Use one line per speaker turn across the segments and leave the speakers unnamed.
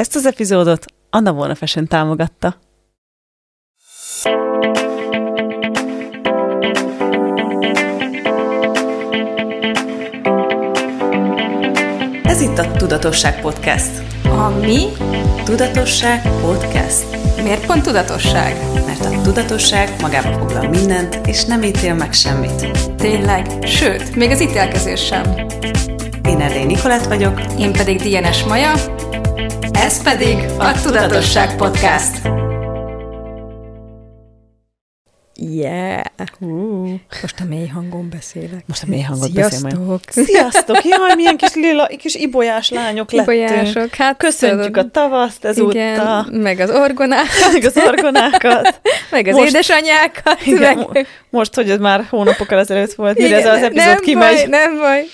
Ezt az epizódot Anna Volna Fashion támogatta. Ez itt a Tudatosság Podcast.
A mi?
Tudatosság Podcast.
Miért pont tudatosság?
Mert a tudatosság magába foglal mindent, és nem ítél meg semmit.
Tényleg? Sőt, még az ítélkezés sem.
Én Erdély Nikolát vagyok.
Én pedig Dienes Maja. Ez pedig a Tudatosság Podcast.
Yeah!
Uh.
Most a mély hangon beszélek.
Most a mély hangot
Sziasztok!
beszél majd. Sziasztok! Jaj, milyen kis lila, kis ibolyás lányok lettünk.
Ibolyások, hát
Köszöntjük a tavaszt ezúttal.
Igen, meg az orgonákat,
meg az orgonákat.
meg az
Most-
édesanyákat,
Igen,
meg...
mo- most, hogy ez már hónapokkal ezelőtt volt, mire ez
Igen,
az epizód
nem
kimegy.
Baj, nem baj.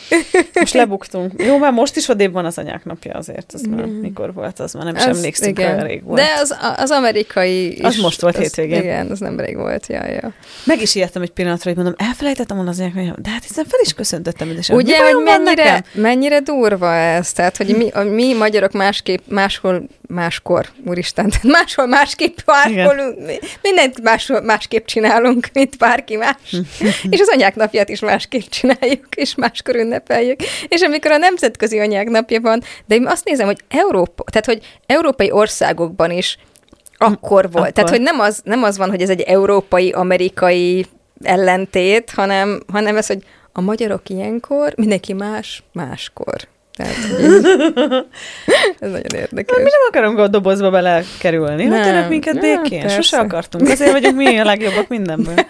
Most lebuktunk. Jó, már most is odébb van az anyák napja azért. Az már mikor volt, az már nem is
Az-
emlékszünk,
igen.
olyan rég volt.
De az, az amerikai
Az
is,
most volt hétvégén.
Igen, az nem rég volt, ja, ja.
Meg is ijedtem egy pillanatra, hogy mondom, elfelejtettem volna az napja, de hát hiszen fel is köszöntöttem ide.
Ugye,
Mi
hogy mennyire,
nekem?
mennyire durva ez? Tehát, hogy mi, a, mi magyarok másképp, máshol, máskor, úristen, tehát máshol másképp, máshol, mindent máshol, másképp csinálunk, mint bárki más. és az anyák napját is másképp csináljuk, és máskor ünnepeljük. És amikor a nemzetközi anyák napja van, de én azt nézem, hogy Európa, tehát, hogy európai országokban is akkor volt.
Akkor.
Tehát, hogy nem az, nem az van, hogy ez egy európai-amerikai ellentét, hanem, hanem ez, hogy a magyarok ilyenkor, mindenki más, máskor. Tehát, ez nagyon érdekes.
Mi nem akarunk a dobozba belekerülni.
Nem.
Hagyjanak minket
Ja,
békén.
persze.
Sose akartunk. Azért vagyunk mi a legjobbak mindenből.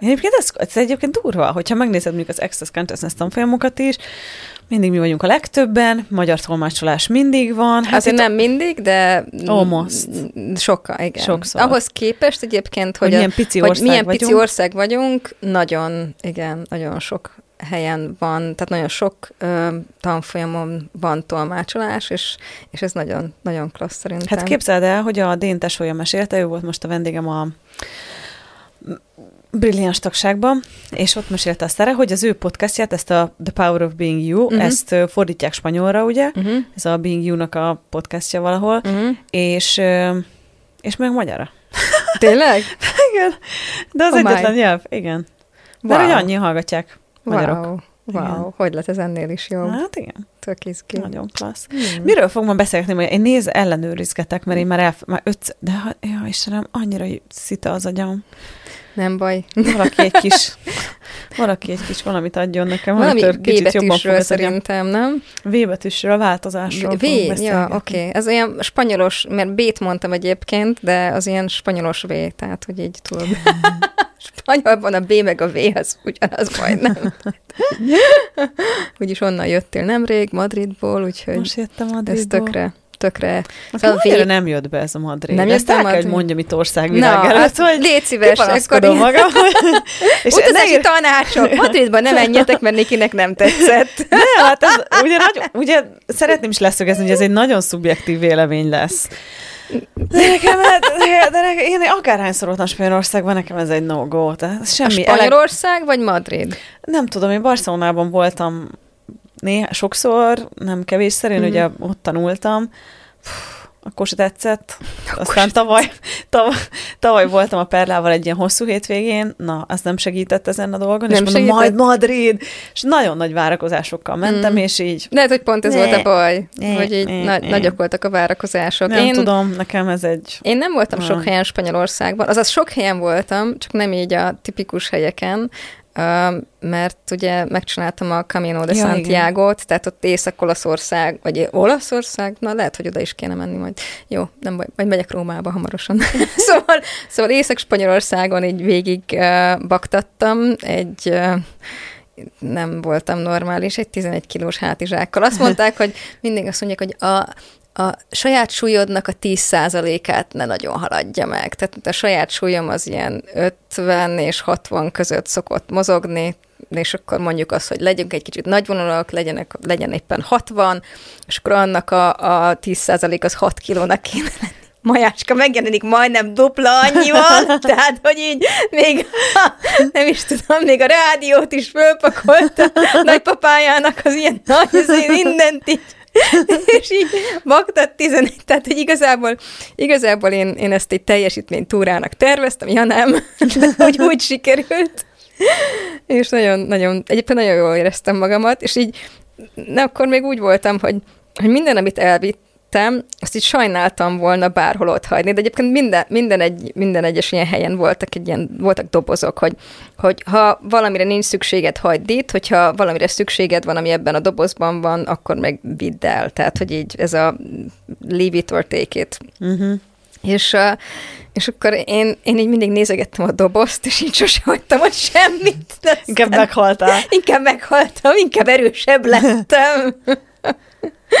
Egyébként ez, ez egyébként durva, hogyha megnézed mondjuk az Access Consciousness tanfolyamokat is, mindig mi vagyunk a legtöbben, magyar tolmácsolás mindig van.
Hát Azért nem mindig, de
Almost.
sokkal, igen.
Sokszor.
Ahhoz képest egyébként,
Hogy
hogy,
milyen pici
hogy
ország
milyen
vagyunk.
pici ország vagyunk, nagyon, igen, nagyon sok helyen van, tehát nagyon sok ö, tanfolyamon van tolmácsolás, és, és ez nagyon, nagyon klassz szerintem.
Hát képzeld el, hogy a Dén tesója mesélte, ő volt most a vendégem a brilliáns tagságban, és ott mesélte a Szere, hogy az ő podcastját, ezt a The Power of Being You, uh-huh. ezt fordítják spanyolra, ugye?
Uh-huh.
Ez a Being You-nak a podcastja valahol,
Uh-huh.
és, és meg magyarra.
Tényleg?
Igen, de az
Oh my.
egyetlen nyelv, igen. Mert
Wow.
hogy annyi hallgatják magyarok.
Wow.
Igen.
Wow, hogy lett ez ennél is jobb?
Hát igen,
Tök izgi.
nagyon klassz.
Hmm.
Miről fog ma beszélgetni? Majd én néz, ellenőrizgetek, mert én már, elf- már öt, de ha, ja, Istenem, annyira szita az agyam.
Nem baj.
Valaki egy kis, valaki egy kis valamit adjon nekem,
Valami
amitől kicsit jobban fog
szerintem, nem?
V betűsről, változásról
V, ja, oké. Okay. Ez olyan spanyolos, mert B-t mondtam egyébként, de az ilyen spanyolos V, tehát hogy így tudod. Spanyolban a B meg a V az ugyanaz majdnem. Úgyis onnan jöttél nemrég, Madridból, úgyhogy
Most jöttem
ez
Madridból.
tökre, tökre. Szóval
annyira
V-
nem jött be ez a Madrid.
Nem jött be
kell, hogy
Madrid?
mondjam itt országvilág
Na,
előtt,
hát
hogy
légy szíves, akkor én-
magam. és
Utazási
ír-
tanácsok! Madridban nem menjetek, mert Nikinek nem tetszett.
Nem, hát ez ugye, nagy, ugye szeretném is leszögezni, hogy ez egy nagyon szubjektív vélemény lesz. De nekem, de, de nekem, én akárhányszor voltam Spanyolországban, nekem ez egy no-go. Tehát
A
semmi.
Spanyolország vagy Madrid?
Nem tudom, én Barcelonában voltam néha, sokszor, nem kevésszer, én
Mhm.
ugye ott tanultam, Pff, akkor se tetszett. Aztán tavaly, tavaly, tavaly voltam a Perlával egy ilyen hosszú hétvégén, na, az nem segített ezen a dolgon, és
Nem
mondom,
segített?
majd Madrid, és nagyon nagy várakozásokkal mentem,
Mm.
és így
Lehet, hogy pont ez
Ne.
volt a baj,
Ne,
hogy így
ne,
na-
ne.
nagyok voltak a várakozások.
nem
én,
tudom, nekem ez egy...
én nem voltam
Ah.
sok helyen Spanyolországban, azaz sok helyen voltam, csak nem így a tipikus helyeken, mert ugye megcsináltam a Camino de
Ja,
Santiago-t, tehát ott Észak-Olaszország, vagy Olaszország, na lehet, hogy oda is kéne menni majd. Jó, nem baj, majd megyek Rómába hamarosan. szóval, szóval Észak-Spanyolországon így végig uh, baktattam egy uh, nem voltam normális, egy 11 kilós hátizsákkal. Azt mondták, hogy mindig azt mondják, hogy a, a saját súlyodnak a 10%-át ne nagyon haladja meg. Tehát a saját súlyom az ilyen 50 és 60 között szokott mozogni, és akkor mondjuk azt, hogy legyünk egy kicsit nagyvonalak, legyenek, legyen éppen 60, és akkor annak a, a 10% az 6 kilónak kéne lenni. Majácska megjelenik majdnem dupla annyival, tehát, hogy így még, nem is tudom, még a rádiót is fölpakolta nagypapájának az ilyen nagy, mindent így és így Bagdad 11, tehát hogy igazából, igazából én, én ezt egy teljesítmény túrának terveztem, ja nem, hogy úgy sikerült. És nagyon, nagyon, egyébként nagyon jól éreztem magamat, és így, na akkor még úgy voltam, hogy, hogy minden, amit elvitt, lettem, azt így sajnáltam volna bárhol ott hagyni, de egyébként minden, minden, egy, minden egyes ilyen helyen voltak, egy ilyen, voltak dobozok, hogy, hogy ha valamire nincs szükséged, hagyd itt, hogyha valamire szükséged van, ami ebben a dobozban van, akkor meg vidd el. Tehát, hogy így ez a leave it or take it. Uh-huh. És, és akkor én, én így mindig nézegettem a dobozt, és így sose hagytam ott semmit.
Inkább meghaltál.
Inkább meghaltam, inkább erősebb lettem.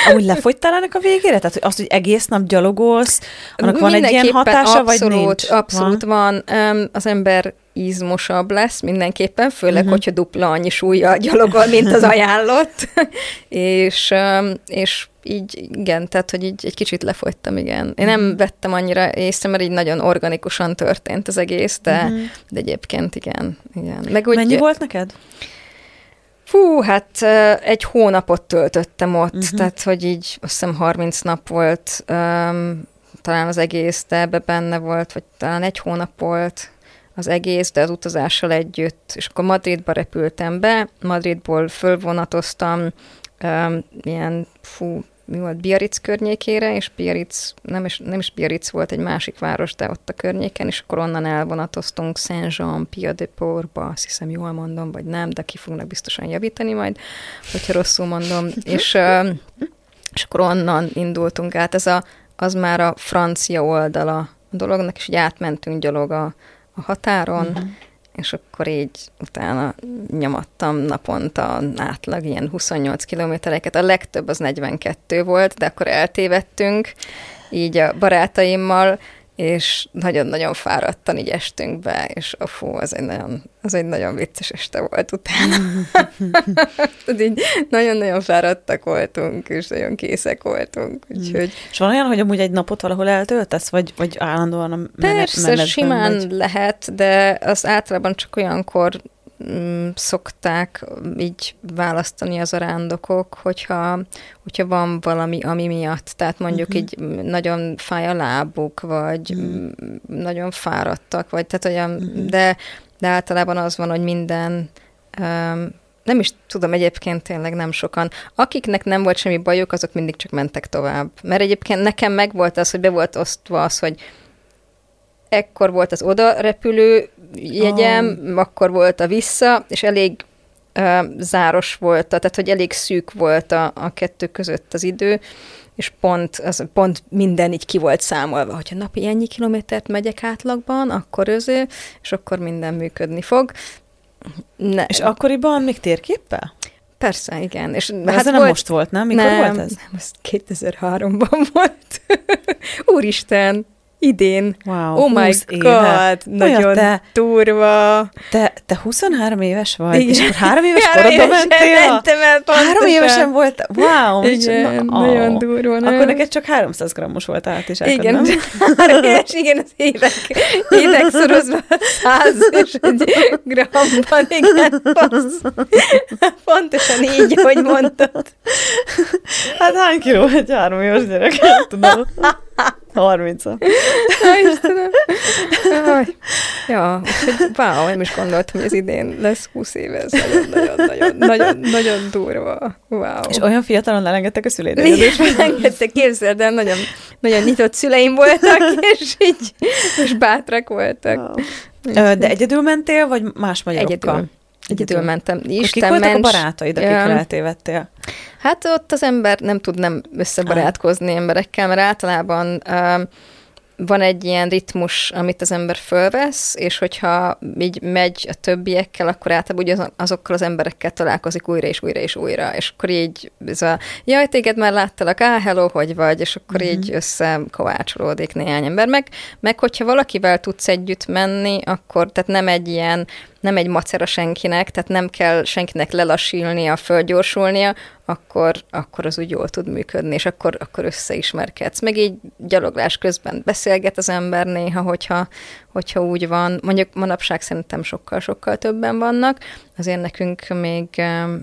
Amúgy lefogytál a végére? Tehát hogy azt, hogy egész nap gyalogolsz, annak van egy ilyen hatása,
abszolút,
vagy nincs?
Abszolút van. van. Az ember izmosabb lesz mindenképpen, főleg, uh-huh. hogyha dupla annyi súlya gyalogol, mint az ajánlott. és, és így igen, tehát, hogy így egy kicsit lefogytam, igen. Én nem uh-huh. vettem annyira észre, mert így nagyon organikusan történt az egész, de, uh-huh. de egyébként igen. igen.
Meg úgy, Mennyi volt neked?
Fú, hát egy hónapot töltöttem ott, uh-huh. tehát hogy így azt hiszem 30 nap volt, um, talán az egész, de ebbe benne volt, vagy talán egy hónap volt az egész, de az utazással együtt, és akkor Madridba repültem be, Madridból fölvonatoztam, um, ilyen, fú, mi volt, Biarritz környékére, és Biarritz, nem is, nem is Biarritz volt egy másik város, de ott a környéken, és akkor onnan elvonatoztunk Saint-Jean, Pia de Portba, azt hiszem jól mondom, vagy nem, de ki fognak biztosan javítani majd, hogyha rosszul mondom, és, és akkor onnan indultunk át, ez a, az már a francia oldala a dolognak, és így átmentünk gyalog a, a határon, uh-huh és akkor így utána nyomattam naponta átlag ilyen 28 kilométereket. A legtöbb az 42 volt, de akkor eltévedtünk így a barátaimmal, és nagyon-nagyon fáradtan így estünk be, és a fú, az egy nagyon, az egy nagyon vicces este volt utána. így nagyon-nagyon fáradtak voltunk, és nagyon készek voltunk. Úgyhogy...
És van olyan, hogy amúgy egy napot valahol eltöltesz, vagy, vagy állandóan a
Persze, simán vagy? lehet, de az általában csak olyankor Mm, szokták így választani az arándokok, hogyha, hogyha van valami, ami miatt, tehát mondjuk uh-huh. így nagyon fáj a lábuk, vagy uh-huh. nagyon fáradtak, vagy tehát olyan, uh-huh. de, de általában az van, hogy minden um, nem is tudom, egyébként tényleg nem sokan. Akiknek nem volt semmi bajuk, azok mindig csak mentek tovább. Mert egyébként nekem meg volt az, hogy be volt osztva az, hogy ekkor volt az oda repülő jegyem, oh. akkor volt a vissza, és elég uh, záros volt, tehát hogy elég szűk volt a, a kettő között az idő, és pont, az, pont minden így ki volt számolva, hogyha napi ennyi kilométert megyek átlagban, akkor öző, és akkor minden működni fog.
Ne. És akkoriban még térképpel?
Persze, igen. És
hát ez volt, nem most volt, nem? Mikor nem, volt ez?
Nem, ez 2003-ban volt. Úristen, idén.
Wow,
oh my god, éve. nagyon te, durva.
Te, te 23 éves vagy, Igen. és akkor három éves korodban mentél?
Mentem el.
Három évesen volt, wow.
Igen, na, nagyon oh. durva. Nem?
Akkor neked csak 300 grammos volt át is
Igen, nem? három éves, igen, az évek, évek szorozva 100 és egy gramban, igen, pontosan így, hogy mondtad.
Hát hány kiló egy három éves gyerek? Tudom. 30
Istenem. Ja, úgyhogy wow, nem is gondoltam, hogy ez idén lesz 20 éve, ez nagyon-nagyon nagyon, nagyon durva. Wow.
És olyan fiatalon elengedtek a szüleid?
Elengedtek, képzeld el, nagyon, nagyon nyitott szüleim voltak, és így, és bátrak voltak.
Wow. De egyedül mentél, vagy más magyarokkal?
Egyedül. Egyedül mentem.
Isten kik ments, a barátaid, ja. eltévedtél?
Hát ott az ember nem tud nem összebarátkozni ah. emberekkel, mert általában van egy ilyen ritmus, amit az ember fölvesz, és hogyha így megy a többiekkel, akkor általában ugye azokkal az emberekkel találkozik újra és újra és újra, és akkor így ez a, jaj, téged már láttalak, á, hello, hogy vagy, és akkor mm-hmm. így összekovácsolódik néhány ember. Meg, meg hogyha valakivel tudsz együtt menni, akkor, tehát nem egy ilyen nem egy macera senkinek, tehát nem kell senkinek lelassilnia, fölgyorsulnia, akkor, akkor az úgy jól tud működni, és akkor, akkor összeismerkedsz. Meg így gyaloglás közben beszélget az ember néha, hogyha, hogyha úgy van. Mondjuk manapság szerintem sokkal-sokkal többen vannak. azért nekünk még,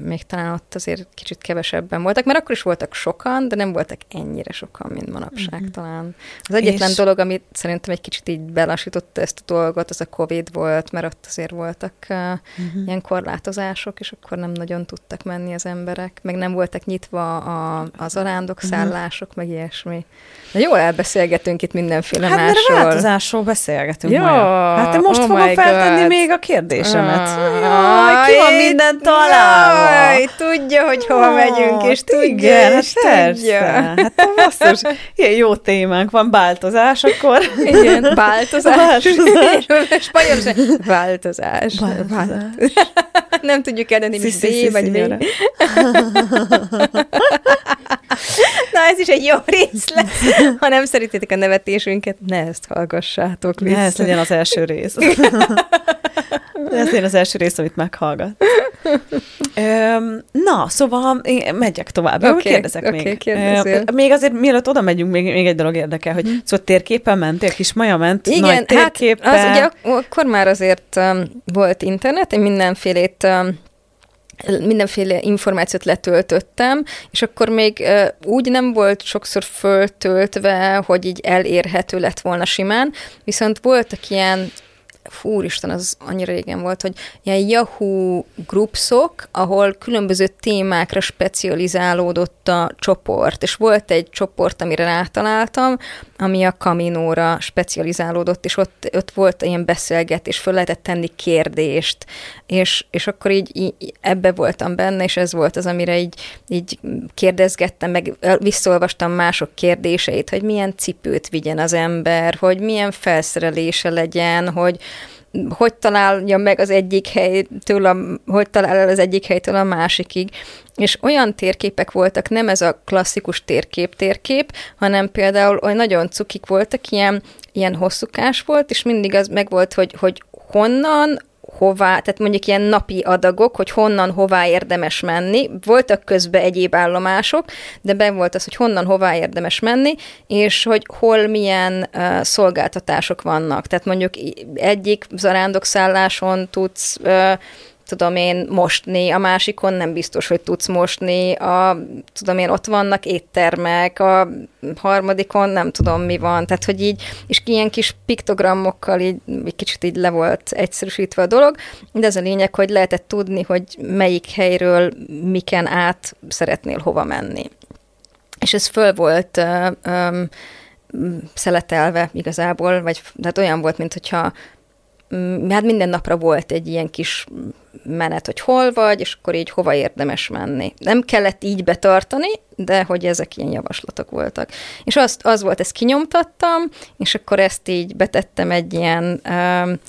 még talán ott azért kicsit kevesebben voltak, mert akkor is voltak sokan, de nem voltak ennyire sokan, mint manapság uh-huh. talán. Az egyetlen és... dolog, amit szerintem egy kicsit így belassította ezt a dolgot, az a Covid volt, mert ott azért voltak uh-huh. ilyen korlátozások, és akkor nem nagyon tudtak menni az emberek, meg nem voltak nyitva a, az arándokszállások, uh-huh. meg ilyesmi. De jól elbeszélgetünk itt mindenféle
hát,
másról.
Hát változásról beszélgetünk ja, Maja. Hát te most oh fogom feltenni God. még a kérdésemet. Ah, Jaj, ki van minden találva? Jaj,
tudja, hogy hova oh, megyünk, és tudja,
igen, és hát tudja. Hát basszus, ilyen jó témánk van, változás, akkor...
Igen, változás. változás. Spanyolország, változás. változás. Nem tudjuk eldönteni, hogy B vagy B. Ez is egy jó rész lesz. Ha nem szeretitek a nevetésünket, ne ezt hallgassátok vissza. Ne
ez legyen az első rész. ez legyen az első rész, amit meghallgat. Na, szóval én megyek tovább. Okay, kérdezek okay, még. Kérdezzél. Még azért, mielőtt oda megyünk, még, még egy dolog érdekel, hogy mm. szóval térképen mentél, kis Maja ment, Igen, nagy térképen.
hát az ugye akkor már azért um, volt internet, én mindenfélét um, mindenféle információt letöltöttem, és akkor még úgy nem volt sokszor föltöltve, hogy így elérhető lett volna simán, viszont voltak ilyen fúristen, az annyira régen volt, hogy ilyen Yahoo groupsok, ahol különböző témákra specializálódott a csoport, és volt egy csoport, amire rátaláltam, ami a Kaminóra specializálódott, és ott, ott volt ilyen beszélgetés, föl lehetett tenni kérdést, és, és akkor így, így ebbe voltam benne, és ez volt az, amire így, így kérdezgettem, meg visszolvastam mások kérdéseit, hogy milyen cipőt vigyen az ember, hogy milyen felszerelése legyen, hogy hogy találja meg az egyik helytől, a, hogy talál el az egyik helytől a másikig. És olyan térképek voltak, nem ez a klasszikus térkép térkép, hanem például olyan nagyon cukik voltak, ilyen, ilyen hosszúkás volt, és mindig az meg volt, hogy, hogy honnan, hová, tehát mondjuk ilyen napi adagok, hogy honnan, hová érdemes menni. Voltak közben egyéb állomások, de ben volt az, hogy honnan, hová érdemes menni, és hogy hol milyen uh, szolgáltatások vannak. Tehát mondjuk egyik zarándok-szálláson tudsz uh, tudom én, mosni, a másikon nem biztos, hogy tudsz mosni, a, tudom én, ott vannak éttermek, a harmadikon nem tudom mi van, tehát hogy így, és ilyen kis piktogramokkal így egy kicsit így le volt egyszerűsítve a dolog, de ez a lényeg, hogy lehetett tudni, hogy melyik helyről miken át szeretnél hova menni. És ez föl volt um, szeletelve igazából, vagy tehát olyan volt, mint hogyha hát minden napra volt egy ilyen kis menet, hogy hol vagy, és akkor így hova érdemes menni. Nem kellett így betartani, de hogy ezek ilyen javaslatok voltak. És azt, az volt, ezt kinyomtattam, és akkor ezt így betettem egy ilyen um,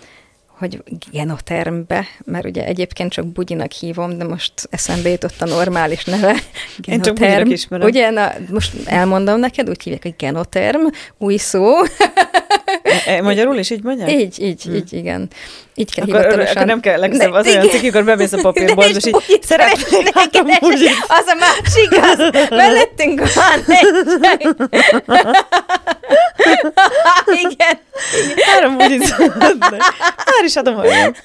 hogy genotermbe, mert ugye egyébként csak bugyinak hívom, de most eszembe jutott a normális neve.
Genoterm. Én csak bugyinak ismerem.
Ugye, na, most elmondom neked, úgy hívják, hogy genoterm, új szó.
E, e, magyarul is így mondják?
Így, így, hmm. így, igen. Így kell
akkor, hivatalosan. Akkor nem kell legszebb az olyan cikk, akkor bemész a papírboltba, és így szeretnék három
Az a másik, az mellettünk van egy Igen.
Három bugit Már is adom olyan.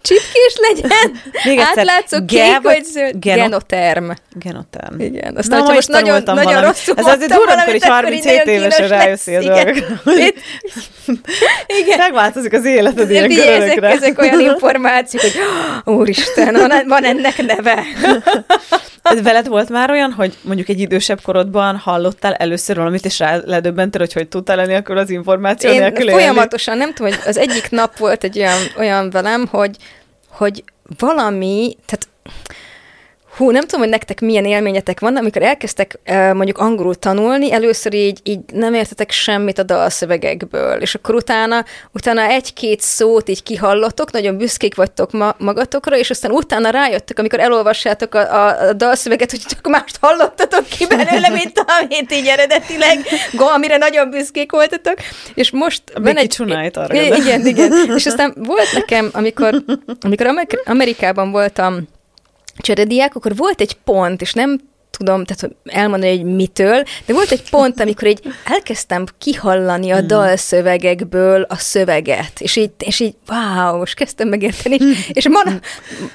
Csipkés legyen. Még egyszer. Átlátszó kék, vagy zöld. Genoterm.
Genoterm.
Igen. Aztán, Na, most nagyon, nagyon rosszul
Ez azért durva, amikor is 37 évesen rájössz a dolgokra. Igen. Megváltozik az életed ilyen
ezek, ezek olyan információk, hogy úristen, van, ennek neve.
Veled volt már olyan, hogy mondjuk egy idősebb korodban hallottál először valamit, és rá ledöbbentél, hogy hogy tudtál akkor az információ
Én
nélkül
folyamatosan, nem tudom, hogy az egyik nap volt egy olyan, olyan velem, hogy, hogy valami, tehát Hú, nem tudom, hogy nektek milyen élményetek van, amikor elkezdtek mondjuk angolul tanulni, először így, így nem értetek semmit a dalszövegekből, és akkor utána, utána egy-két szót így kihallottok, nagyon büszkék vagytok ma, magatokra, és aztán utána rájöttek, amikor elolvassátok a, a, dalszöveget, hogy csak mást hallottatok ki belőle, mint amit így eredetileg, amire nagyon büszkék voltatok, és most
van egy... arra.
Igen, igen. És aztán volt nekem, amikor, amikor Amerikában voltam cserediák, akkor volt egy pont, és nem tudom, tehát hogy elmondani, hogy mitől, de volt egy pont, amikor így elkezdtem kihallani a
Hmm.
dalszövegekből a szöveget, és így, és így wow, most kezdtem megérteni, és man,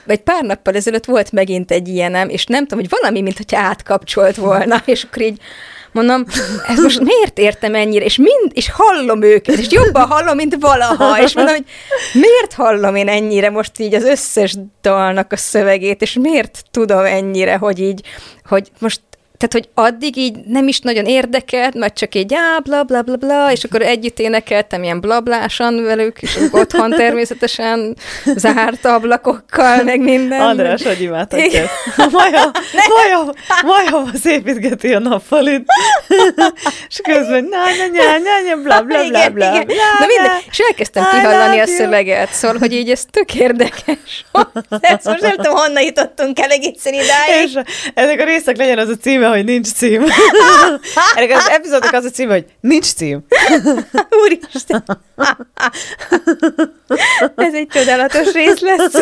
egy pár nappal ezelőtt volt megint egy ilyenem, és nem tudom, hogy valami, mintha átkapcsolt volna, és akkor így mondom, ez most miért értem ennyire, és mind, és hallom őket, és jobban hallom, mint valaha, és mondom, hogy miért hallom én ennyire most így az összes dalnak a szövegét, és miért tudom ennyire, hogy így, hogy most tehát, hogy addig így nem is nagyon érdekelt, mert csak így, á, bla, bla, bla, bla, és akkor együtt énekeltem ilyen blablásan velük, és otthon természetesen zárt ablakokkal, meg minden.
András, hogy imádhatja ezt. Maja, Maja, Maja szépítgeti a napfalit, és közben na, na, na, na, na, bla, bla, bla, bla,
igen. Na minden, és elkezdtem kihallani a szöveget, szóval, hogy így ez tök érdekes. Ezt most nem tudom, honnan jutottunk el egészen idáig.
És ennek a résznek legyen az a címe, hogy nincs cím. ennek az epizódnak az a címe, hogy nincs cím.
Úristen! Ez egy csodálatos rész lesz.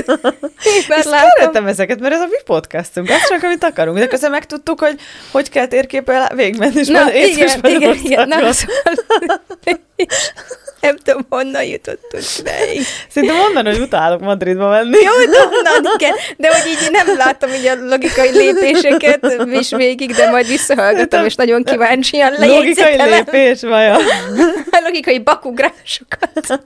Én látom.
szeretem ezeket, mert ez a mi podcastunk, azt csak, amit akarunk. De közben megtudtuk, hogy hogy kell térképpel végigmenni, és
Na, igen, igen, igen. Na, szóval, nem tudom, honnan jutottunk ideig.
Szerintem onnan, hogy utálok Madridba menni.
Jó, onnan, igen, de hogy így nem látom így a logikai lépéseket is végig, de majd visszahallgatom, és nagyon kíváncsian
Logikai
lejegyzetelem
lépés, Maja.
a logikai bakugrásokat.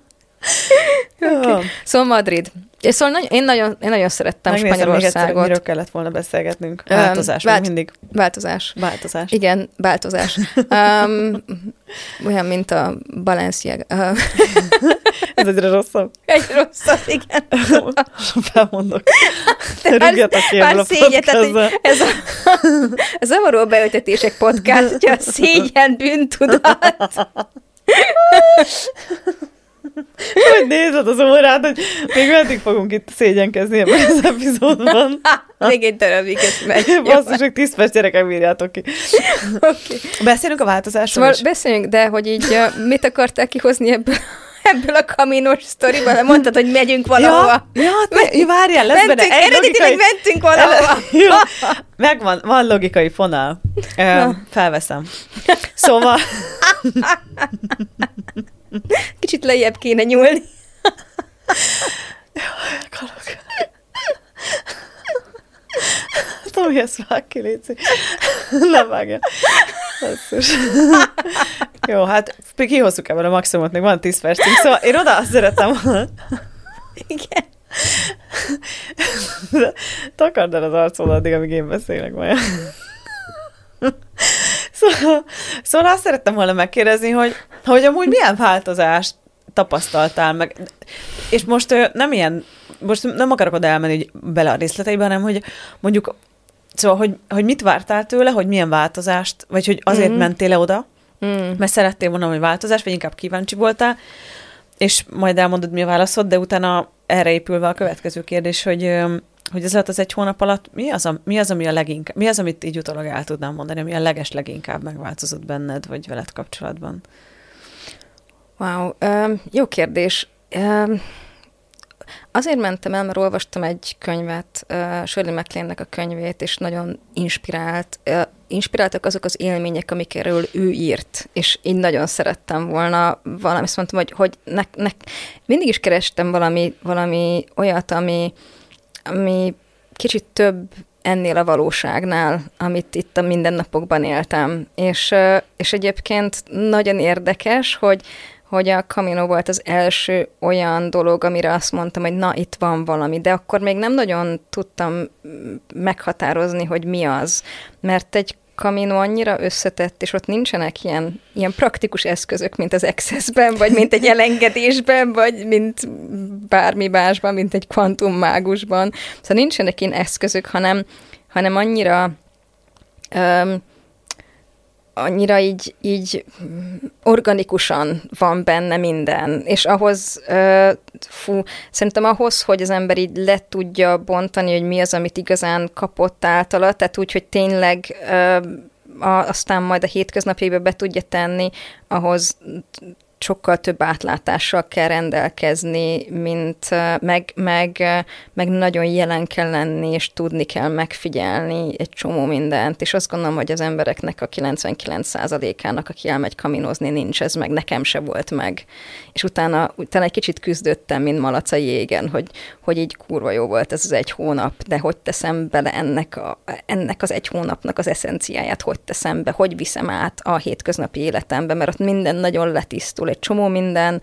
Jó.
Szóval Madrid. És szóval nagyon, én, nagyon, én nagyon szerettem
Megnézem még egyszer,
Spanyolországot.
kellett volna beszélgetnünk. Változás,
vált-
még mindig.
Változás.
Változás.
Igen, változás. Um, olyan, mint a Balenciaga.
Ez egyre rosszabb.
egy rosszabb, igen.
Felmondok.
Pár
a
szégyen, tehát, ez a, a zavaró beültetések podcast, hogy a szégyen bűntudat.
Hogy nézed az órát, hogy még meddig fogunk itt szégyenkezni ebben az epizódban.
Még egy darabig ez megy.
Basszus, hogy 10 perc gyerekek bírjátok ki.
oké.
Beszélünk a változásról
Szóval
is.
beszéljünk, de hogy így uh, mit akartál kihozni ebből, ebből a kaminos sztoriból? Mert Mondtad, hogy megyünk valahova.
Ja, ja, te, várjál, lesz benne
mentünk,
egy
eredetileg
logikai...
mentünk valahova.
Jó, megvan, van logikai fonál. Ö, felveszem. Szóval,
Kicsit lejjebb kéne nyúlni.
akarok. Tomi, ezt vág ki, Léci. Nem vágja. Basszus. Jó, hát kihozzuk ebből a maximumot, még van 10 percünk. Szóval én oda azt szeretem volna,
Igen.
Takard el az arcod addig, amíg én beszélek majd. Szóval, szóval azt szerettem volna megkérdezni, hogy, hogy amúgy milyen változást tapasztaltál meg. És most nem ilyen, most nem akarok oda elmenni bele a részleteibe, hanem hogy mondjuk, szóval, hogy, hogy mit vártál tőle, hogy milyen változást, vagy hogy azért
Mhm.
mm-hmm. mentél le oda,
Mm.
mert szerettél volna, hogy változás, vagy inkább kíváncsi voltál, és majd elmondod, mi a válaszod, de utána erre épülve a következő kérdés, hogy, hogy ez alatt az egy hónap alatt mi az, a, mi az, ami a leginkább, mi az, amit így utólag el tudnám mondani, ami a leges leginkább megváltozott benned, vagy veled kapcsolatban?
Wow, jó kérdés. Azért mentem el, mert olvastam egy könyvet, uh, Shirley MacLaine-nek a könyvét, és nagyon inspirált. Inspiráltak azok az élmények, amikről ő írt, és én nagyon szerettem volna valami, azt mondtam, hogy, hogy ne, ne, mindig is kerestem valami, valami olyat, ami, ami kicsit több ennél a valóságnál, amit itt a mindennapokban éltem. És, és egyébként nagyon érdekes, hogy hogy a Camino volt az első olyan dolog, amire azt mondtam, hogy na, itt van valami, de akkor még nem nagyon tudtam meghatározni, hogy mi az, mert egy Camino annyira összetett, és ott nincsenek ilyen, ilyen praktikus eszközök, mint az Access-ben, vagy mint egy elengedésben, vagy mint bármi másban, mint egy kvantummágusban. Szóval nincsenek ilyen eszközök, hanem, hanem annyira öm, annyira így, így organikusan van benne minden, és ahhoz, uh, fú, szerintem ahhoz, hogy az ember így le tudja bontani, hogy mi az, amit igazán kapott általa, tehát úgy, hogy tényleg uh, a, aztán majd a hétköznapjaiba be tudja tenni, ahhoz sokkal több átlátással kell rendelkezni, mint meg, meg, meg nagyon jelen kell lenni, és tudni kell megfigyelni egy csomó mindent, és azt gondolom, hogy az embereknek a 99%-ának, aki elmegy kaminozni, nincs ez meg, nekem se volt meg. És utána, utána egy kicsit küzdöttem, mint malac jégen, hogy, hogy így kurva jó volt ez az egy hónap, de hogy teszem bele ennek, a, ennek az egy hónapnak az eszenciáját, hogy teszem be, hogy viszem át a hétköznapi életembe, mert ott minden nagyon letisztul, egy csomó minden.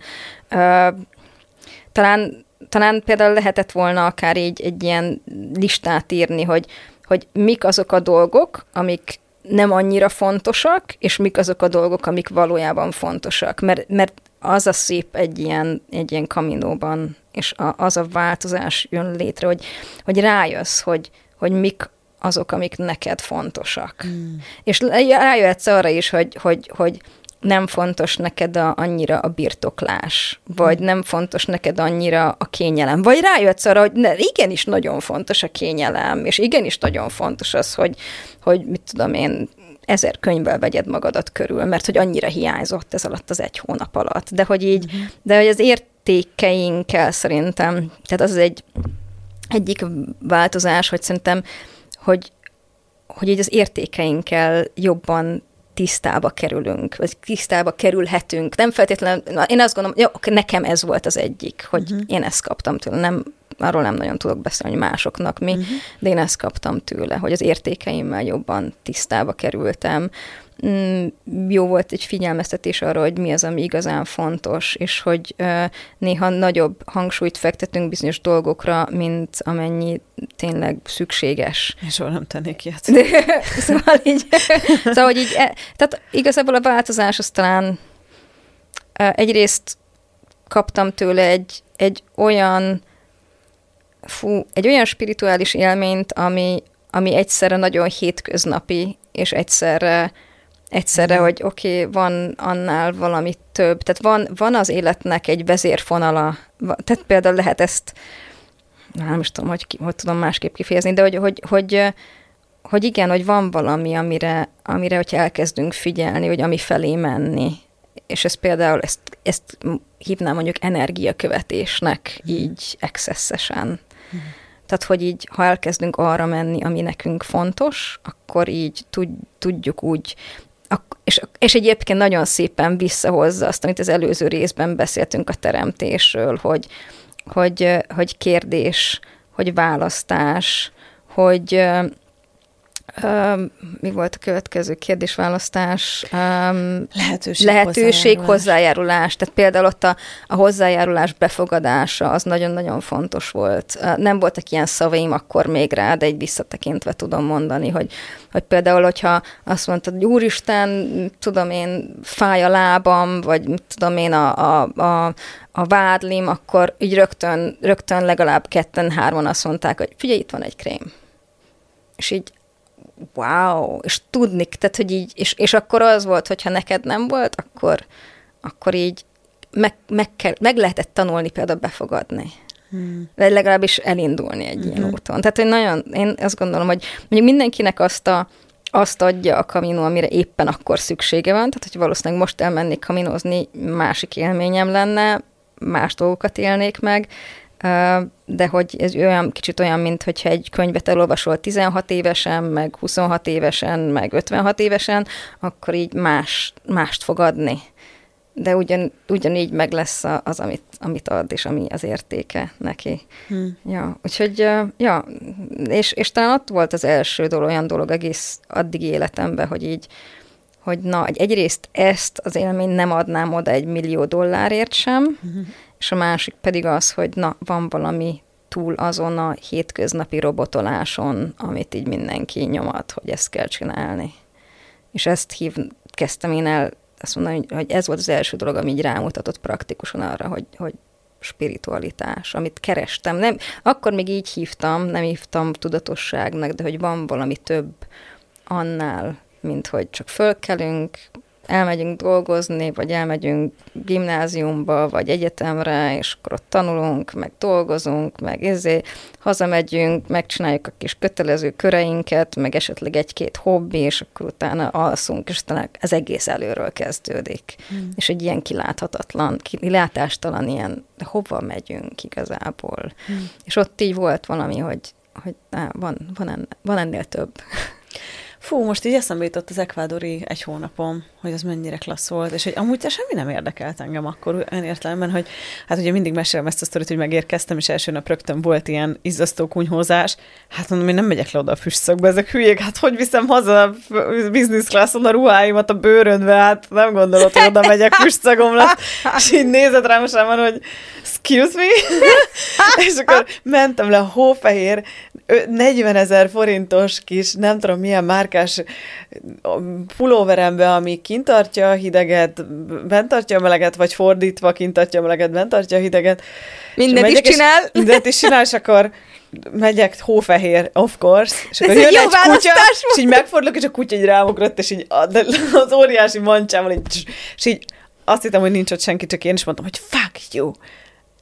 Talán, talán például lehetett volna akár így egy ilyen listát írni, hogy, hogy mik azok a dolgok, amik nem annyira fontosak, és mik azok a dolgok, amik valójában fontosak. Mert, mert az a szép egy ilyen, egy ilyen kaminóban, és a, az a változás jön létre, hogy, hogy rájössz, hogy, hogy mik azok, amik neked fontosak. Mm. És rájöhetsz arra is, hogy, hogy, hogy nem fontos neked a, annyira a birtoklás, vagy nem fontos neked annyira a kényelem, vagy rájössz arra, hogy ne, igenis nagyon fontos a kényelem, és igenis nagyon fontos az, hogy, hogy mit tudom én, ezer könyvvel vegyed magadat körül, mert hogy annyira hiányzott ez alatt az egy hónap alatt. De hogy így, uh-huh. de hogy az értékeinkkel szerintem, tehát az egy egyik változás, hogy szerintem, hogy, hogy így az értékeinkkel jobban tisztába kerülünk, vagy tisztába kerülhetünk. Nem feltétlenül, én azt gondolom, jó, nekem ez volt az egyik, hogy uh-huh. én ezt kaptam tőle. Nem, arról nem nagyon tudok beszélni, hogy másoknak mi, uh-huh. de én ezt kaptam tőle, hogy az értékeimmel jobban tisztába kerültem. Mm, jó volt egy figyelmeztetés arra, hogy mi az, ami igazán fontos, és hogy néha nagyobb hangsúlyt fektetünk bizonyos dolgokra, mint amennyi tényleg szükséges.
És soha nem tennék ilyet.
szóval így, szóval, így, e, tehát igazából a változás az talán egyrészt kaptam tőle egy, egy olyan fú, egy olyan spirituális élményt, ami, ami egyszerre nagyon hétköznapi, és egyszerre egyszerre, hogy oké, okay, van annál valami több. Tehát van, van az életnek egy vezérfonala. Tehát például lehet ezt, nem is tudom, hogy, hogy tudom másképp kifejezni, de hogy, hogy, hogy, hogy igen, hogy van valami, amire, amire hogyha elkezdünk figyelni, hogy ami felé menni. És ez például, ezt, ezt hívnám mondjuk energiakövetésnek, így excesszesen. Mm. Tehát, hogy így, ha elkezdünk arra menni, ami nekünk fontos, akkor így tud, tudjuk úgy és, és egyébként nagyon szépen visszahozza azt, amit az előző részben beszéltünk a teremtésről, hogy, hogy, hogy kérdés, hogy választás, hogy Mi volt a következő kérdésválasztás? Um,
lehetőség,
lehetőség hozzájárulás. hozzájárulás. Tehát például ott a, a hozzájárulás befogadása az nagyon-nagyon fontos volt. Uh, nem voltak ilyen szavaim akkor még rá, de egy visszatekintve tudom mondani, hogy, hogy például, hogyha azt mondtad, hogy úristen, tudom én, fáj a lábam, vagy tudom én, a, a, a, a vádlim, akkor így rögtön, rögtön legalább ketten-hárman azt mondták, hogy figyelj, itt van egy krém. És így wow, és tudni, tehát hogy így, és, és akkor az volt, hogyha neked nem volt, akkor, akkor így meg, meg, kell, meg lehetett tanulni például befogadni. Hmm. Vagy legalábbis elindulni egy hmm. ilyen úton. Tehát, hogy nagyon, én azt gondolom, hogy mondjuk mindenkinek azt a, azt adja a kamino, amire éppen akkor szüksége van, tehát hogy valószínűleg most elmennék kaminozni, másik élményem lenne, más dolgokat élnék meg, de hogy ez olyan kicsit olyan, mint hogyha egy könyvet elolvasol 16 évesen, meg 26 évesen, meg 56 évesen, akkor így más, mást fog adni. De ugyan, ugyanígy meg lesz az, amit, amit ad, és ami az értéke neki. Hmm. Ja, úgyhogy, ja, és, és talán ott volt az első dolog, olyan dolog egész addig életemben, hogy így, hogy na, egyrészt ezt az élményt nem adnám oda egy millió dollárért sem, hmm és a másik pedig az, hogy na, van valami túl azon a hétköznapi robotoláson, amit így mindenki nyomat, hogy ezt kell csinálni. És ezt hív, kezdtem én el azt mondani, hogy ez volt az első dolog, ami így rámutatott praktikusan arra, hogy, hogy spiritualitás, amit kerestem. Nem, akkor még így hívtam, nem hívtam tudatosságnak, de hogy van valami több annál, mint hogy csak fölkelünk, elmegyünk dolgozni, vagy elmegyünk gimnáziumba, vagy egyetemre, és akkor ott tanulunk, meg dolgozunk, meg ezért hazamegyünk, megcsináljuk a kis kötelező köreinket, meg esetleg egy-két hobbi, és akkor utána alszunk, és utána az egész előről kezdődik. Hmm. És egy ilyen kiláthatatlan, kilátástalan ilyen, de hova megyünk igazából. Hmm. És ott így volt valami, hogy, hogy á, van, van, ennél, van ennél több.
Fú, most így eszembe jutott az ekvádori egy hónapom, hogy az mennyire klassz volt, és hogy amúgy semmi nem érdekelt engem akkor olyan értelemben, hogy hát ugye mindig mesélem ezt a sztorit, hogy megérkeztem, és első nap rögtön volt ilyen izzasztó kunyhózás. Hát mondom, én nem megyek le oda a füstszakba, ezek hülyék, hát hogy viszem haza a business classon a ruháimat a bőrönbe, hát nem gondolod, hogy oda megyek füstszagom lesz. És így nézett rám, és rám hogy excuse me? és akkor mentem le a hófehér 40 ezer forintos kis, nem tudom milyen márkás pulóverembe, ami kint tartja a hideget, bent tartja a meleget, vagy fordítva kint tartja a meleget, bent tartja a hideget.
Mindent is csinál.
És, mindent is csinál, és akkor megyek hófehér, of course, és akkor jön egy kutya, volt. és így megfordulok, és a kutya így rámugrott, és így az óriási mancsával, így, és így azt hittem, hogy nincs ott senki, csak én is mondtam, hogy fuck you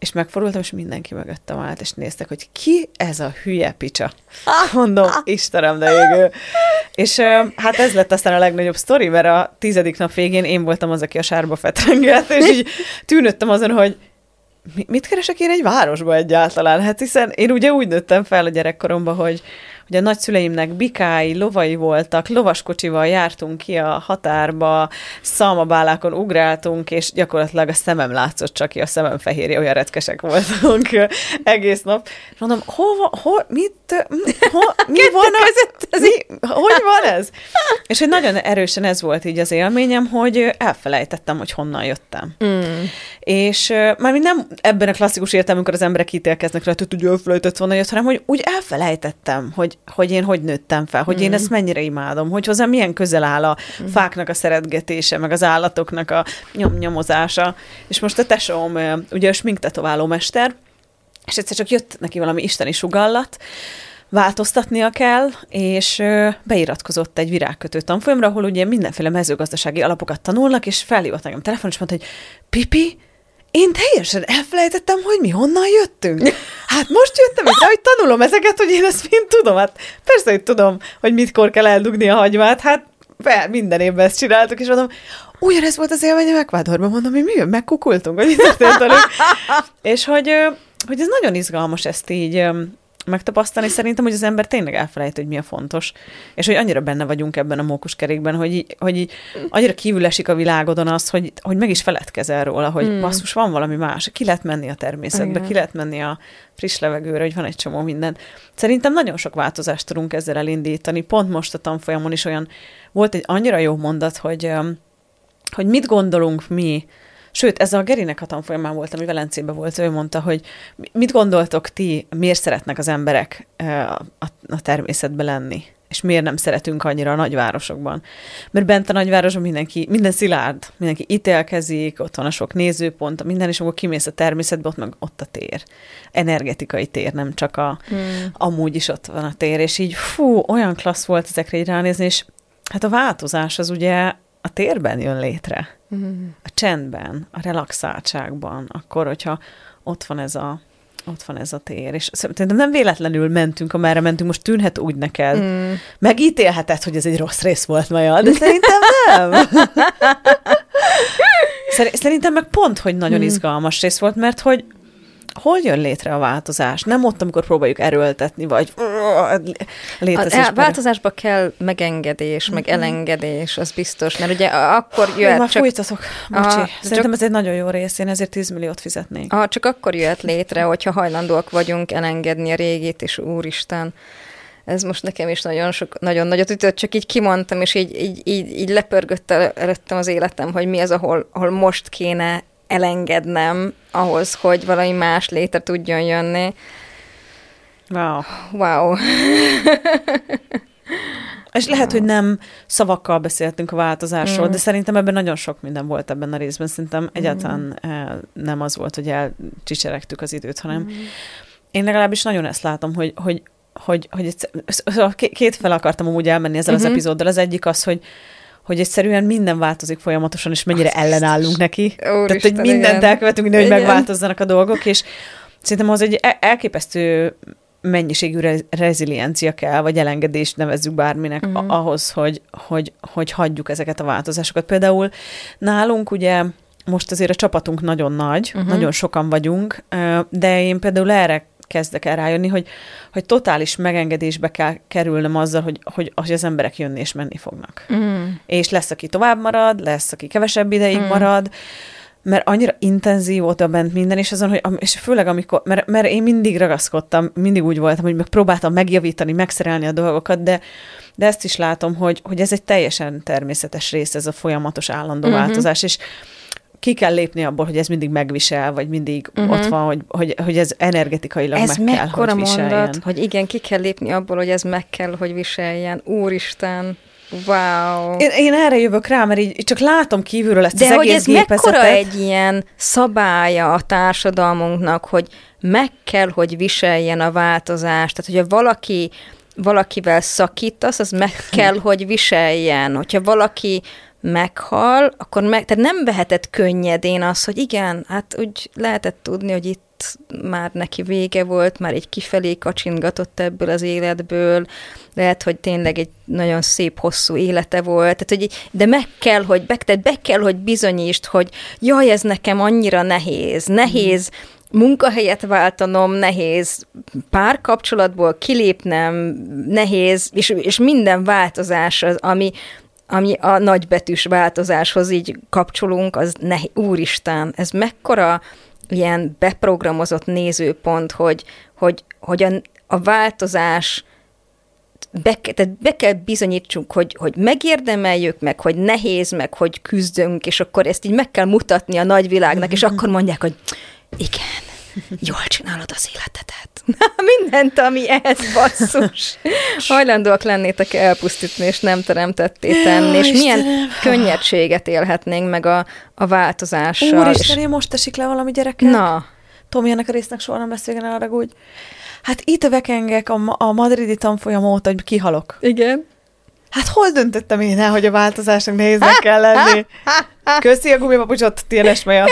és megfordultam, és mindenki mögöttem állt, és néztek, hogy ki ez a hülye picsa. Mondom, Istenem, de égő. És hát ez lett aztán a legnagyobb sztori, mert a tizedik nap végén én voltam az, aki a sárba fetrengelt, és így tűnöttem azon, hogy mit keresek én egy városba egyáltalán? Hát hiszen én ugye úgy nőttem fel a gyerekkoromban, hogy hogy a nagyszüleimnek bikái, lovai voltak, lovaskocsival jártunk ki a határba, szalmabálákon ugráltunk, és gyakorlatilag a szemem látszott csak ki, a szemem fehérje, olyan retkesek voltunk egész nap. És mondom, hova, hol, mit, ho, mi van
között?
Ez mi, hogy van ez? És hogy nagyon erősen ez volt így az élményem, hogy elfelejtettem, hogy honnan jöttem. Mm. És már nem ebben a klasszikus értelemben, amikor az emberek ítélkeznek rá, hogy elfelejtett volna jött, hanem hogy úgy elfelejtettem, hogy hogy, én hogy nőttem fel, hogy mm. én ezt mennyire imádom, hogy hozzám milyen közel áll a mm. fáknak a szeretgetése, meg az állatoknak a nyom nyomozása. És most a tesóm, ugye a sminktetováló mester, és egyszer csak jött neki valami isteni sugallat, változtatnia kell, és beiratkozott egy virágkötő tanfolyamra, ahol ugye mindenféle mezőgazdasági alapokat tanulnak, és felhívott engem telefon, és mondta, hogy Pipi, én teljesen elfelejtettem, hogy mi honnan jöttünk. Hát most jöttem itt, hogy tanulom ezeket, hogy én ezt mind tudom. Hát persze, hogy tudom, hogy mitkor kell eldugni a hagymát, hát fel, minden évben ezt csináltuk, és mondom, ugyanez volt az élményem Ekvádorban, mondom, hogy mi megkukultunk, hogy történt És hogy, hogy ez nagyon izgalmas ezt így megtapasztalni. Szerintem, hogy az ember tényleg elfelejt, hogy mi a fontos. És hogy annyira benne vagyunk ebben a mókuskerékben, hogy, így, hogy így annyira kívül esik a világodon az, hogy, hogy meg is feledkezel róla, hogy hmm. basszus, van valami más. Ki lehet menni a természetbe, Igen. ki lehet menni a friss levegőre, hogy van egy csomó minden. Szerintem nagyon sok változást tudunk ezzel elindítani. Pont most a tanfolyamon is olyan, volt egy annyira jó mondat, hogy, hogy mit gondolunk mi Sőt, ez a Gerinek a tanfolyamán volt, ami Velencében volt, ő mondta, hogy mit gondoltok ti, miért szeretnek az emberek a, természetbe lenni? és miért nem szeretünk annyira a nagyvárosokban. Mert bent a nagyvárosban mindenki, minden szilárd, mindenki ítélkezik, ott van a sok nézőpont, minden, és akkor kimész a természetbe, ott meg ott a tér. Energetikai tér, nem csak a, hmm. amúgy is ott van a tér, és így fú, olyan klassz volt ezekre így ránézni, és hát a változás az ugye a térben jön létre, mm. a csendben, a relaxáltságban, akkor, hogyha ott van ez a ott van ez a tér, és szerintem nem véletlenül mentünk, amerre mentünk, most tűnhet úgy neked. Mm. Megítélheted, hogy ez egy rossz rész volt Maja, de szerintem nem. Szerintem meg pont, hogy nagyon mm. izgalmas rész volt, mert hogy hol jön létre a változás? Nem ott, amikor próbáljuk erőltetni, vagy
létezésben. A, változásba kell megengedés, meg mhm. elengedés, az biztos, mert ugye akkor jöhet
Már csak... fújtatok, bocsi. Aha, Szerintem csak... ez egy nagyon jó rész, én ezért 10 milliót fizetnék.
Aha, csak akkor jöhet létre, hogyha hajlandóak vagyunk elengedni a régét, és úristen, ez most nekem is nagyon, sok, nagyon nagyot ütött, csak így kimondtam, és így, így, így, így lepörgött előttem az életem, hogy mi az, ahol, ahol most kéne elengednem ahhoz, hogy valami más létre tudjon jönni.
Wow.
Wow.
És lehet, hogy nem szavakkal beszéltünk a változásról, mm. de szerintem ebben nagyon sok minden volt ebben a részben. Szerintem egyáltalán mm. nem az volt, hogy elcsicseregtük az időt, hanem mm. én legalábbis nagyon ezt látom, hogy, hogy, hogy, hogy, hogy két fel akartam úgy elmenni ezzel mm-hmm. az mhm. epizóddal. Az egyik az, hogy hogy egyszerűen minden változik folyamatosan, és mennyire
Azt
ellenállunk neki.
Úristen,
Tehát, hogy mindent
igen.
elkövetünk, hogy
Igen.
megváltozzanak a dolgok, és szerintem az egy e- elképesztő mennyiségű re- reziliencia kell, vagy elengedést nevezzük bárminek uh-huh. ahhoz, hogy, hogy, hogy hagyjuk ezeket a változásokat. Például nálunk ugye most azért a csapatunk nagyon nagy, uh-huh. nagyon sokan vagyunk, de én például erre kezdek el rájönni, hogy, hogy totális megengedésbe kell kerülnöm azzal, hogy, hogy, hogy az emberek jönni és menni fognak.
Mm.
És lesz, aki tovább marad, lesz, aki kevesebb ideig
mm.
marad, mert annyira intenzív ott a bent minden, és azon, hogy, és főleg amikor, mert, mert én mindig ragaszkodtam, mindig úgy voltam, hogy meg próbáltam megjavítani, megszerelni a dolgokat, de, de ezt is látom, hogy, hogy ez egy teljesen természetes rész, ez a folyamatos állandó uh-huh. változás, és ki kell lépni abból, hogy ez mindig megvisel, vagy mindig uh-huh. ott van, hogy, hogy, hogy ez energetikailag
Ez
meg kell, hogy viseljen.
mondat, hogy igen, ki kell lépni abból, hogy ez meg kell, hogy viseljen. Úristen, wow.
Én, én erre jövök rá, mert így csak látom kívülről ezt
De
az
hogy
egész
ez mekkora
gépezetet.
egy ilyen szabálya a társadalmunknak, hogy meg kell, hogy viseljen a változást. Tehát, hogyha valaki valakivel szakítasz, az meg kell, hogy viseljen. Hogyha valaki meghal, akkor meg, tehát nem vehetett könnyedén az, hogy igen, hát úgy lehetett tudni, hogy itt már neki vége volt, már egy kifelé kacsingatott ebből az életből, lehet, hogy tényleg egy nagyon szép, hosszú élete volt, tehát, hogy, de meg kell, hogy, be, tehát be kell, hogy bizonyítsd, hogy jaj, ez nekem annyira nehéz, nehéz munkahelyet váltanom, nehéz párkapcsolatból kilépnem, nehéz, és, és minden változás, az, ami, ami a nagybetűs változáshoz így kapcsolunk, az nehéz. Úristen, ez mekkora ilyen beprogramozott nézőpont, hogy, hogy, hogy a, a változás be, tehát be kell bizonyítsunk, hogy, hogy megérdemeljük, meg hogy nehéz, meg hogy küzdünk, és akkor ezt így meg kell mutatni a nagyvilágnak, és akkor mondják, hogy igen, jól csinálod az életedet. Mindent, ami ez basszus. Hajlandóak lennétek elpusztítani, és nem teremtetté tenni, és milyen
Istenem.
könnyedséget élhetnénk meg a, a változással.
Úristen,
és,
most esik le valami gyereket.
na,
Tomi, ennek a résznek soha nem lesz vége, ne haragudj. Hát itt vekengek a, a madridi tanfolyam óta, hogy kihalok.
igen.
Hát hol döntöttem én el, hogy a változásnak nehéznek kell lenni? Köszi a gumipapucsot, TNS miatt.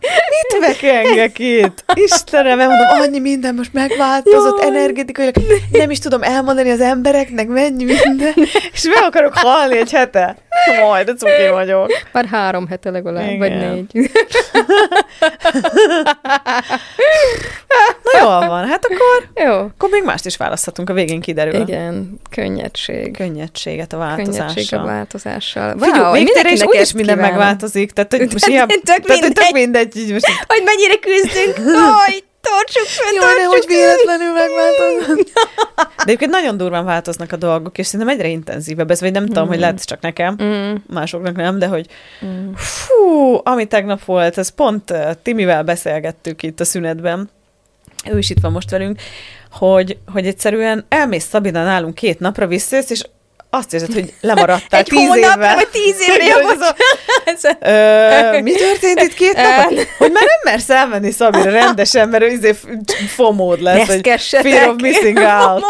Mit vekengek itt? Istenem, mondom, annyi minden most megváltozott
Jaj.
energetikailag. Nem is tudom elmondani az embereknek, mennyi minden. És meg akarok halni egy hete. Majd, de cuki vagyok.
Már három hete legalább, vagy
Igen.
négy.
Na jól van, hát akkor,
Jó.
akkor még mást is választhatunk, a végén kiderül.
Igen, könnyedség.
Könnyedséget a változással.
változással.
Figyelj, végtére is úgyis minden
kívánom.
megváltozik. Tehát, hogy most ilyen,
tök
tehát, hogy tök
mindegy.
mindegy. Így most,
Hogy mennyire küzdünk, hogy tartsuk fönn,
Jaj,
tartsuk
nehogy
fönn.
véletlenül megváltoznak. De egyébként nagyon durván változnak a dolgok, és szerintem egyre intenzívebb ez, vagy nem tudom, hogy lehet csak nekem,
Mm.
másoknak nem, de hogy
Mm.
fú, ami tegnap volt, ez pont uh, Timivel beszélgettük itt a szünetben, ő is itt van most velünk, hogy, hogy egyszerűen elmész Szabina nálunk két napra, visszajössz, és azt érzed, hogy lemaradtál
Egy
tíz
hónapra,
évvel.
vagy tíz évre,
a- Ö, mi történt itt két napban? Hogy már nem mersz elmenni Szabira rendesen, mert ő izé fomód lesz, hogy fear of missing out.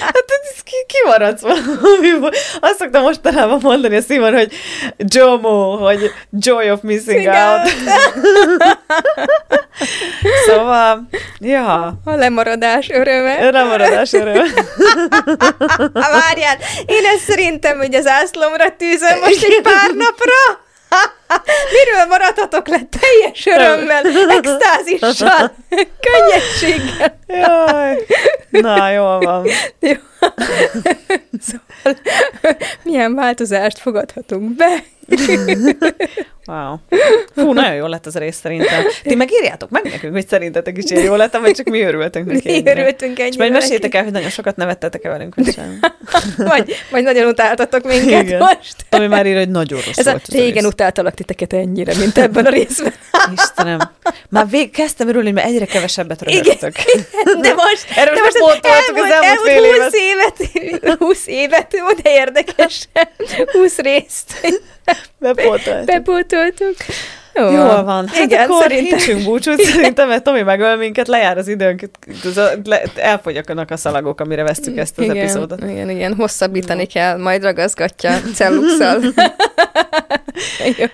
hát ez ki, kimaradsz valamiból. Azt szoktam mostanában mondani a Simon, hogy JOMO, hogy Joy of Missing Out. szóval, ja,
A lemaradás öröme.
lemaradás öröm.
Várjál, én ezt szerintem, hogy az ászlomra tűzöm most egy pár napra. Miről maradhatok le teljes örömmel, extázissal, könnyedséggel.
Jaj. Na, jól van.
Jó. Szóval, milyen változást fogadhatunk be?
Wow. Fú, nagyon jó lett az rész szerintem. Ti megírjátok meg nekünk, hogy szerintetek is ilyen jó lettem, vagy csak mi örültünk neki.
Mi
ennyire?
örültünk
És
ennyire
majd
neki.
meséljétek el, hogy nagyon sokat nevettetek-e velünk, vagy sem.
Vagy, vagy nagyon utáltatok minket
Igen.
most.
Ami már ír, hogy nagyon rossz
Ez a,
volt a
régen utáltalak titeket ennyire, mint ebben a részben.
Istenem. Már vég, kezdtem örülni, mert egyre kevesebbet
Igen.
röhögtök.
De most,
Erről
de
most pótoltuk az elmúlt fél évet.
20 évet. 20 évet, de érdekes. 20 részt
Bepótolt.
bepótoltuk. Jó,
Jól van. Hát
Igen,
akkor
szerintem.
hintsünk búcsút szerintem, mert Tomi megöl minket, lejár az időnk, elfogyakanak a szalagok, amire vesztük ezt az
igen,
epizódot.
Igen, igen, hosszabbítani kell, majd ragaszgatja celluxal. Jó.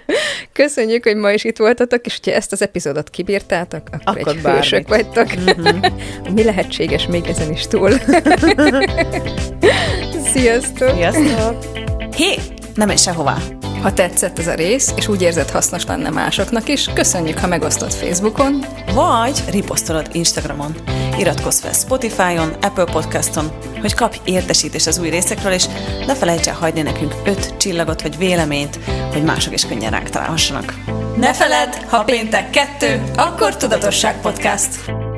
Köszönjük, hogy ma is itt voltatok, és hogyha ezt az epizódot kibírtátok,
akkor,
Akkor egy
bármit.
hősök vagytok. Mi lehetséges még ezen is túl? Sziasztok!
Sziasztok! Hé, nem menj sehová!
Ha tetszett ez a rész, és úgy érzed hasznos lenne másoknak is, köszönjük, ha megosztod Facebookon,
Vagy riposztolod Instagramon. Iratkozz fel Spotify-on, Apple Podcaston, hogy kapj értesítést az új részekről, és ne felejts el hagyni nekünk öt csillagot vagy véleményt, hogy mások is könnyen ránk találhassanak.
ne feledd, ha péntek kettő, akkor Tudatosság Podcast.